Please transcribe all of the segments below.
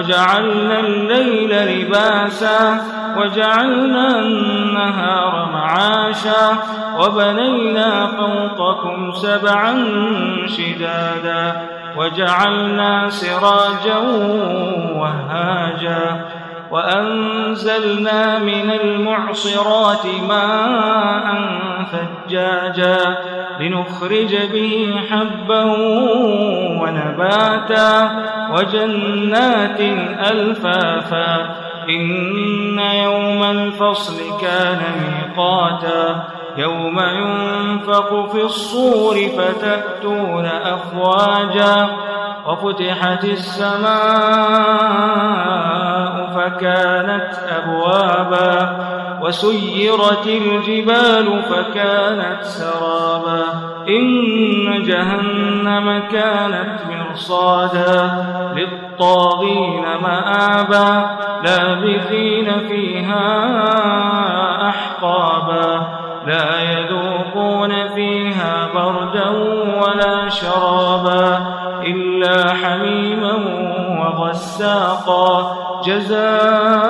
وجعلنا الليل لباسا وجعلنا النهار معاشا وبنينا فوقكم سبعا شدادا وجعلنا سراجا وهاجا وأنزلنا من المعصرات ماء ثجاجا لنخرج به حبا ونباتا وجنات ألفافا إن يوم الفصل كان ميقاتا يوم ينفق في الصور فتأتون أفواجا وفتحت السماء فكانت أبوابا وسيرت الجبال فكانت سرابا إن جهنم كانت مرصادا للطاغين مآبا لابثين فيها أحقابا لا يذوقون فيها بردا ولا شرابا إلا حميما وغساقا جزاء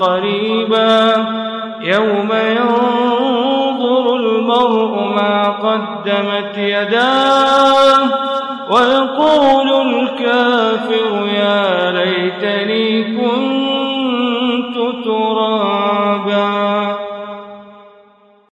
قريبا يوم ينظر المرء ما قدمت يداه ويقول الكافر يا